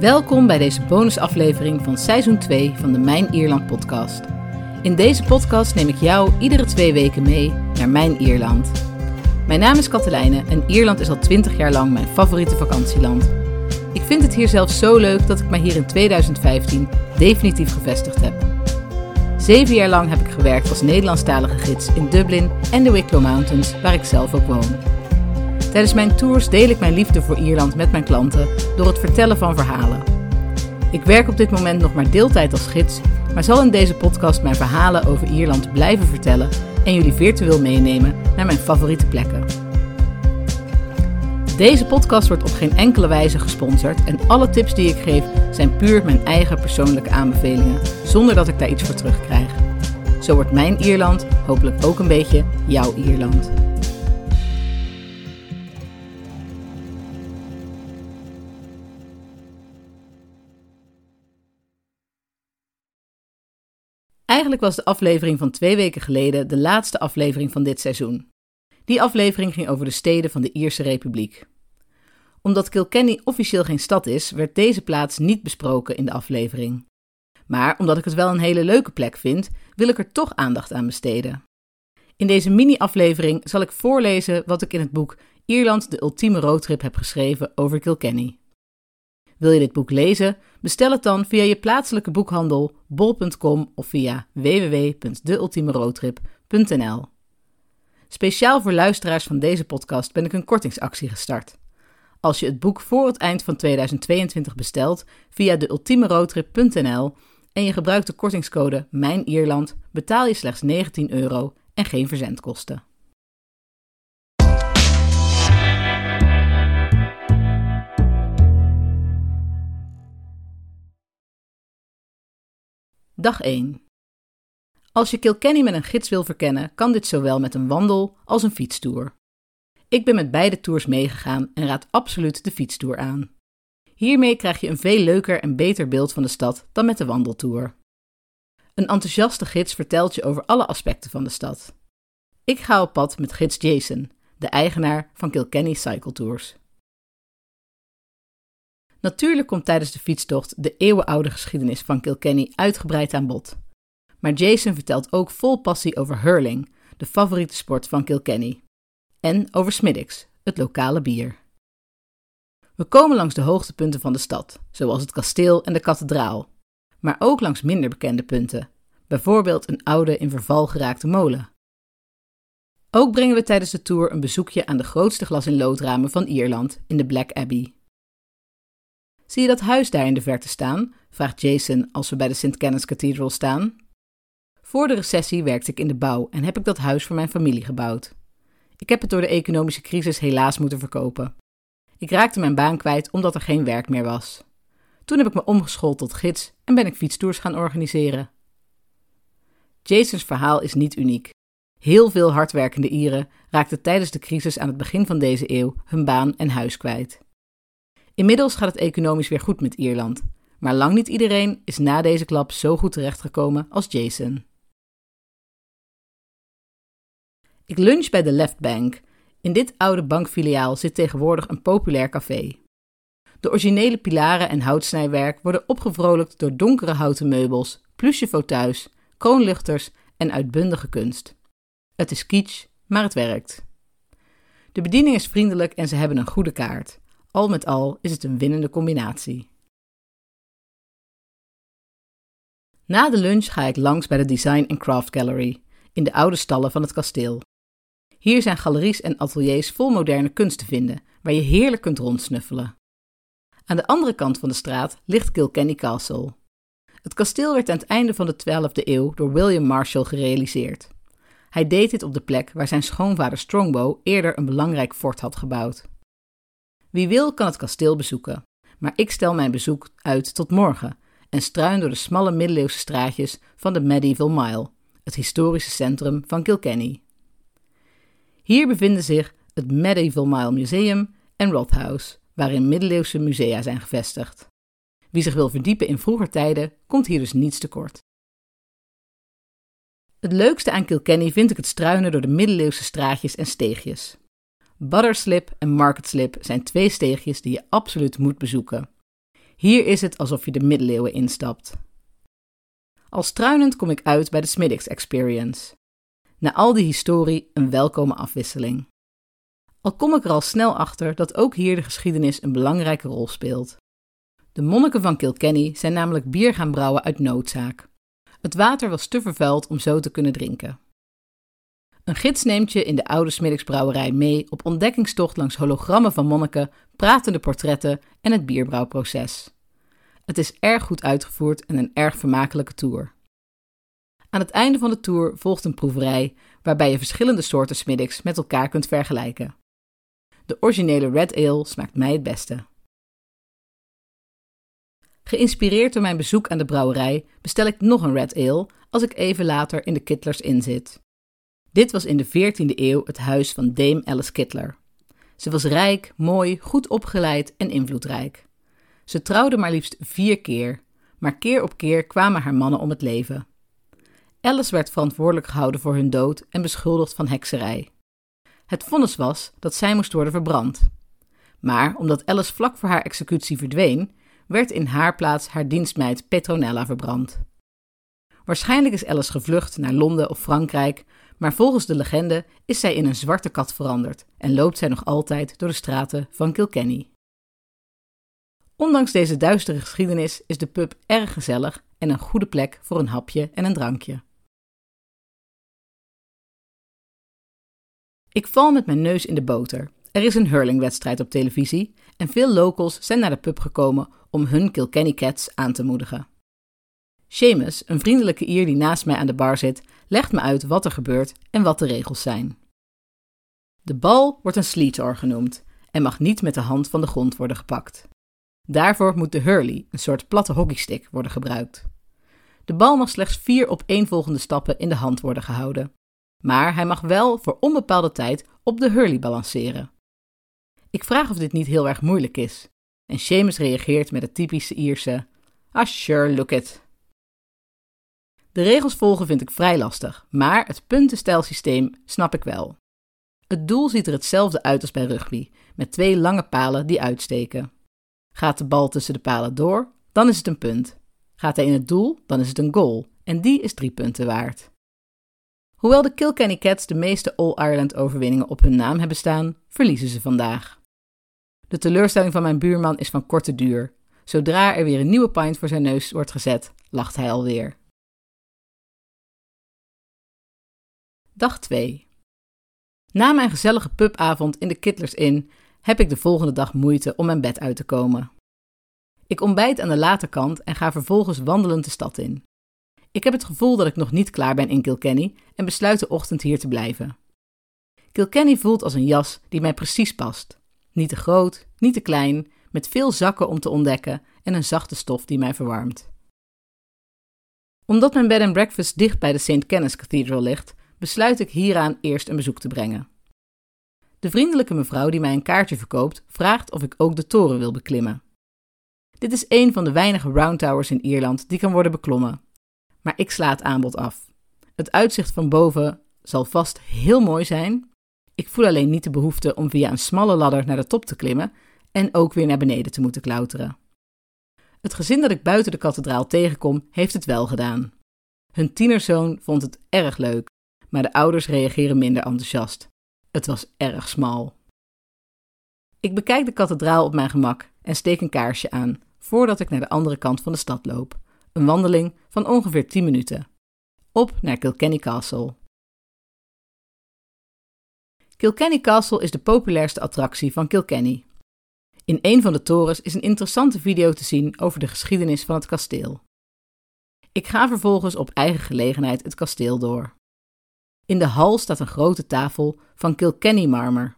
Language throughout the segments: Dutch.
Welkom bij deze bonusaflevering van seizoen 2 van de Mijn Ierland podcast. In deze podcast neem ik jou iedere twee weken mee naar Mijn Ierland. Mijn naam is Katelijne en Ierland is al 20 jaar lang mijn favoriete vakantieland. Ik vind het hier zelfs zo leuk dat ik mij hier in 2015 definitief gevestigd heb. Zeven jaar lang heb ik gewerkt als Nederlandstalige gids in Dublin en de Wicklow Mountains, waar ik zelf ook woon. Tijdens mijn tours deel ik mijn liefde voor Ierland met mijn klanten door het vertellen van verhalen. Ik werk op dit moment nog maar deeltijd als gids, maar zal in deze podcast mijn verhalen over Ierland blijven vertellen en jullie virtueel meenemen naar mijn favoriete plekken. Deze podcast wordt op geen enkele wijze gesponsord en alle tips die ik geef zijn puur mijn eigen persoonlijke aanbevelingen, zonder dat ik daar iets voor terugkrijg. Zo wordt mijn Ierland hopelijk ook een beetje jouw Ierland. Eigenlijk was de aflevering van twee weken geleden de laatste aflevering van dit seizoen. Die aflevering ging over de steden van de Ierse Republiek. Omdat Kilkenny officieel geen stad is, werd deze plaats niet besproken in de aflevering. Maar omdat ik het wel een hele leuke plek vind, wil ik er toch aandacht aan besteden. In deze mini-aflevering zal ik voorlezen wat ik in het boek Ierland de ultieme roadtrip heb geschreven over Kilkenny. Wil je dit boek lezen? Bestel het dan via je plaatselijke boekhandel bol.com of via www.deultimeroadtrip.nl. Speciaal voor luisteraars van deze podcast ben ik een kortingsactie gestart. Als je het boek voor het eind van 2022 bestelt via deultimeroadtrip.nl en je gebruikt de kortingscode Mijn Ierland, betaal je slechts 19 euro en geen verzendkosten. Dag 1. Als je Kilkenny met een gids wil verkennen, kan dit zowel met een wandel als een fietstoer. Ik ben met beide tours meegegaan en raad absoluut de fietstoer aan. Hiermee krijg je een veel leuker en beter beeld van de stad dan met de wandeltour. Een enthousiaste gids vertelt je over alle aspecten van de stad. Ik ga op pad met gids Jason, de eigenaar van Kilkenny Cycle Tours. Natuurlijk komt tijdens de fietstocht de eeuwenoude geschiedenis van Kilkenny uitgebreid aan bod. Maar Jason vertelt ook vol passie over hurling, de favoriete sport van Kilkenny. En over Smiddix, het lokale bier. We komen langs de hoogtepunten van de stad, zoals het kasteel en de kathedraal. Maar ook langs minder bekende punten, bijvoorbeeld een oude in verval geraakte molen. Ook brengen we tijdens de tour een bezoekje aan de grootste glas- in loodramen van Ierland in de Black Abbey. Zie je dat huis daar in de verte staan? vraagt Jason als we bij de St. Kenneth Cathedral staan. Voor de recessie werkte ik in de bouw en heb ik dat huis voor mijn familie gebouwd. Ik heb het door de economische crisis helaas moeten verkopen. Ik raakte mijn baan kwijt omdat er geen werk meer was. Toen heb ik me omgeschoold tot gids en ben ik fietstours gaan organiseren. Jasons verhaal is niet uniek. Heel veel hardwerkende Ieren raakten tijdens de crisis aan het begin van deze eeuw hun baan en huis kwijt. Inmiddels gaat het economisch weer goed met Ierland, maar lang niet iedereen is na deze klap zo goed terechtgekomen als Jason. Ik lunch bij de Left Bank. In dit oude bankfiliaal zit tegenwoordig een populair café. De originele pilaren en houtsnijwerk worden opgevrolijkt door donkere houten meubels, plusje fauteuils, kroonluchters en uitbundige kunst. Het is kitsch, maar het werkt. De bediening is vriendelijk en ze hebben een goede kaart. Al met al is het een winnende combinatie. Na de lunch ga ik langs bij de Design and Craft Gallery in de oude stallen van het kasteel. Hier zijn galeries en ateliers vol moderne kunst te vinden, waar je heerlijk kunt rondsnuffelen. Aan de andere kant van de straat ligt Kilkenny Castle. Het kasteel werd aan het einde van de 12e eeuw door William Marshall gerealiseerd. Hij deed dit op de plek waar zijn schoonvader Strongbow eerder een belangrijk fort had gebouwd. Wie wil kan het kasteel bezoeken, maar ik stel mijn bezoek uit tot morgen en struin door de smalle middeleeuwse straatjes van de Medieval Mile, het historische centrum van Kilkenny. Hier bevinden zich het Medieval Mile Museum en Rothouse, waarin middeleeuwse musea zijn gevestigd. Wie zich wil verdiepen in vroeger tijden, komt hier dus niets tekort. Het leukste aan Kilkenny vind ik het struinen door de middeleeuwse straatjes en steegjes. Butterslip en Market Slip zijn twee steegjes die je absoluut moet bezoeken. Hier is het alsof je de middeleeuwen instapt. Al struinend kom ik uit bij de Smiddix Experience. Na al die historie een welkome afwisseling. Al kom ik er al snel achter dat ook hier de geschiedenis een belangrijke rol speelt. De monniken van Kilkenny zijn namelijk bier gaan brouwen uit noodzaak. Het water was te vervuild om zo te kunnen drinken. Een gids neemt je in de oude Smiddigsbrouwerij mee op ontdekkingstocht langs hologrammen van monniken, pratende portretten en het bierbrouwproces. Het is erg goed uitgevoerd en een erg vermakelijke tour. Aan het einde van de tour volgt een proeverij waarbij je verschillende soorten Smiddix met elkaar kunt vergelijken. De originele Red Ale smaakt mij het beste. Geïnspireerd door mijn bezoek aan de brouwerij bestel ik nog een Red Ale als ik even later in de Kittlers inzit. Dit was in de 14e eeuw het huis van Dame Alice Kittler. Ze was rijk, mooi, goed opgeleid en invloedrijk. Ze trouwde maar liefst vier keer, maar keer op keer kwamen haar mannen om het leven. Alice werd verantwoordelijk gehouden voor hun dood en beschuldigd van hekserij. Het vonnis was dat zij moest worden verbrand. Maar omdat Alice vlak voor haar executie verdween, werd in haar plaats haar dienstmeid Petronella verbrand. Waarschijnlijk is Alice gevlucht naar Londen of Frankrijk, maar volgens de legende is zij in een zwarte kat veranderd en loopt zij nog altijd door de straten van Kilkenny. Ondanks deze duistere geschiedenis is de pub erg gezellig en een goede plek voor een hapje en een drankje. Ik val met mijn neus in de boter. Er is een hurlingwedstrijd op televisie en veel locals zijn naar de pub gekomen om hun Kilkenny Cats aan te moedigen. Seamus, een vriendelijke Ier die naast mij aan de bar zit, legt me uit wat er gebeurt en wat de regels zijn. De bal wordt een sleetor genoemd en mag niet met de hand van de grond worden gepakt. Daarvoor moet de hurley, een soort platte hockeystick, worden gebruikt. De bal mag slechts vier opeenvolgende stappen in de hand worden gehouden. Maar hij mag wel voor onbepaalde tijd op de hurley balanceren. Ik vraag of dit niet heel erg moeilijk is. En Seamus reageert met het typische Ierse: Ah, sure, look it. De regels volgen vind ik vrij lastig, maar het puntenstijlsysteem snap ik wel. Het doel ziet er hetzelfde uit als bij rugby, met twee lange palen die uitsteken. Gaat de bal tussen de palen door, dan is het een punt. Gaat hij in het doel, dan is het een goal, en die is drie punten waard. Hoewel de Kilkenny Cats de meeste All-Ireland overwinningen op hun naam hebben staan, verliezen ze vandaag. De teleurstelling van mijn buurman is van korte duur. Zodra er weer een nieuwe pint voor zijn neus wordt gezet, lacht hij alweer. Dag 2. Na mijn gezellige pubavond in de Kittlers Inn heb ik de volgende dag moeite om mijn bed uit te komen. Ik ontbijt aan de late kant en ga vervolgens wandelend de stad in. Ik heb het gevoel dat ik nog niet klaar ben in Kilkenny en besluit de ochtend hier te blijven. Kilkenny voelt als een jas die mij precies past. Niet te groot, niet te klein, met veel zakken om te ontdekken en een zachte stof die mij verwarmt. Omdat mijn bed and breakfast dicht bij de St. Kenneth Cathedral ligt, besluit ik hieraan eerst een bezoek te brengen. De vriendelijke mevrouw die mij een kaartje verkoopt, vraagt of ik ook de toren wil beklimmen. Dit is een van de weinige round towers in Ierland die kan worden beklommen. Maar ik sla het aanbod af. Het uitzicht van boven zal vast heel mooi zijn. Ik voel alleen niet de behoefte om via een smalle ladder naar de top te klimmen en ook weer naar beneden te moeten klauteren. Het gezin dat ik buiten de kathedraal tegenkom, heeft het wel gedaan. Hun tienerzoon vond het erg leuk, maar de ouders reageren minder enthousiast. Het was erg smal. Ik bekijk de kathedraal op mijn gemak en steek een kaarsje aan voordat ik naar de andere kant van de stad loop. Een wandeling van ongeveer 10 minuten. Op naar Kilkenny Castle. Kilkenny Castle is de populairste attractie van Kilkenny. In een van de torens is een interessante video te zien over de geschiedenis van het kasteel. Ik ga vervolgens op eigen gelegenheid het kasteel door. In de hal staat een grote tafel van Kilkenny marmer.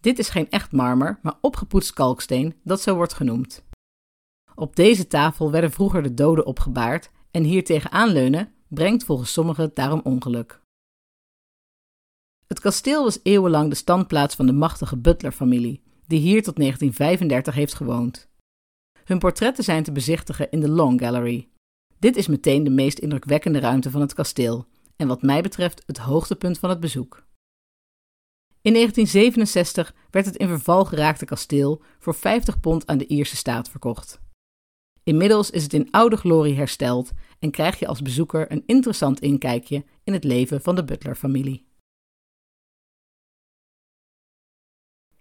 Dit is geen echt marmer, maar opgepoetst kalksteen dat zo wordt genoemd. Op deze tafel werden vroeger de doden opgebaard en hier tegenaan leunen brengt volgens sommigen daarom ongeluk. Het kasteel was eeuwenlang de standplaats van de machtige Butler-familie, die hier tot 1935 heeft gewoond. Hun portretten zijn te bezichtigen in de Long Gallery. Dit is meteen de meest indrukwekkende ruimte van het kasteel en wat mij betreft het hoogtepunt van het bezoek. In 1967 werd het in verval geraakte kasteel voor 50 pond aan de Ierse staat verkocht. Inmiddels is het in oude glorie hersteld en krijg je als bezoeker een interessant inkijkje in het leven van de Butler-familie.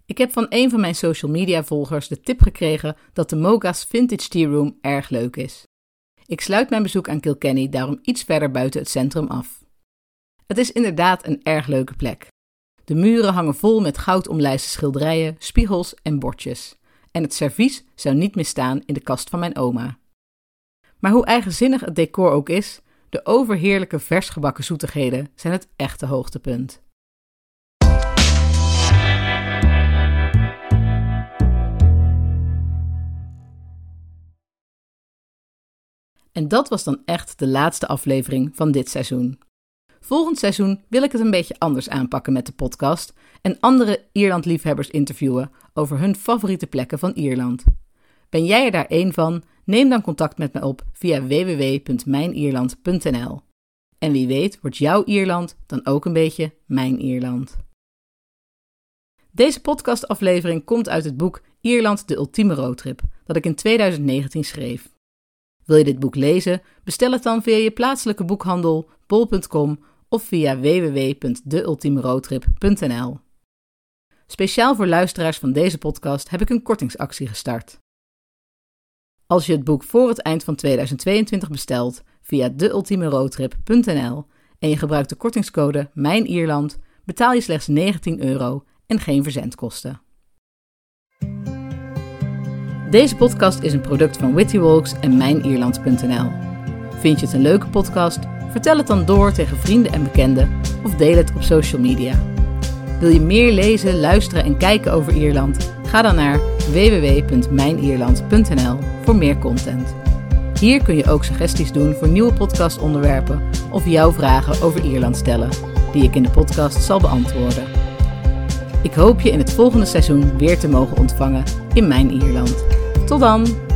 Ik heb van een van mijn social media volgers de tip gekregen dat de Moga's Vintage Tea Room erg leuk is. Ik sluit mijn bezoek aan Kilkenny daarom iets verder buiten het centrum af. Het is inderdaad een erg leuke plek. De muren hangen vol met goudomlijste schilderijen, spiegels en bordjes. En het servies zou niet misstaan in de kast van mijn oma. Maar hoe eigenzinnig het decor ook is, de overheerlijke versgebakken zoetigheden zijn het echte hoogtepunt. En dat was dan echt de laatste aflevering van dit seizoen. Volgend seizoen wil ik het een beetje anders aanpakken met de podcast en andere Ierland-liefhebbers interviewen over hun favoriete plekken van Ierland. Ben jij er daar één van? Neem dan contact met me op via www.mijnierland.nl. En wie weet wordt jouw Ierland dan ook een beetje mijn Ierland. Deze podcastaflevering komt uit het boek Ierland de ultieme roadtrip, dat ik in 2019 schreef. Wil je dit boek lezen? Bestel het dan via je plaatselijke boekhandel, bol.com of via www.deultiemeroadtrip.nl. Speciaal voor luisteraars van deze podcast heb ik een kortingsactie gestart. Als je het boek voor het eind van 2022 bestelt via deultiemeroadtrip.nl en je gebruikt de kortingscode Mijn Ierland, betaal je slechts 19 euro en geen verzendkosten. Deze podcast is een product van Witty Walks en MijnIerland.nl. Vind je het een leuke podcast? Vertel het dan door tegen vrienden en bekenden of deel het op social media. Wil je meer lezen, luisteren en kijken over Ierland? Ga dan naar www.mijnierland.nl voor meer content. Hier kun je ook suggesties doen voor nieuwe podcastonderwerpen of jouw vragen over Ierland stellen, die ik in de podcast zal beantwoorden. Ik hoop je in het volgende seizoen weer te mogen ontvangen in mijn Ierland. Tot dan!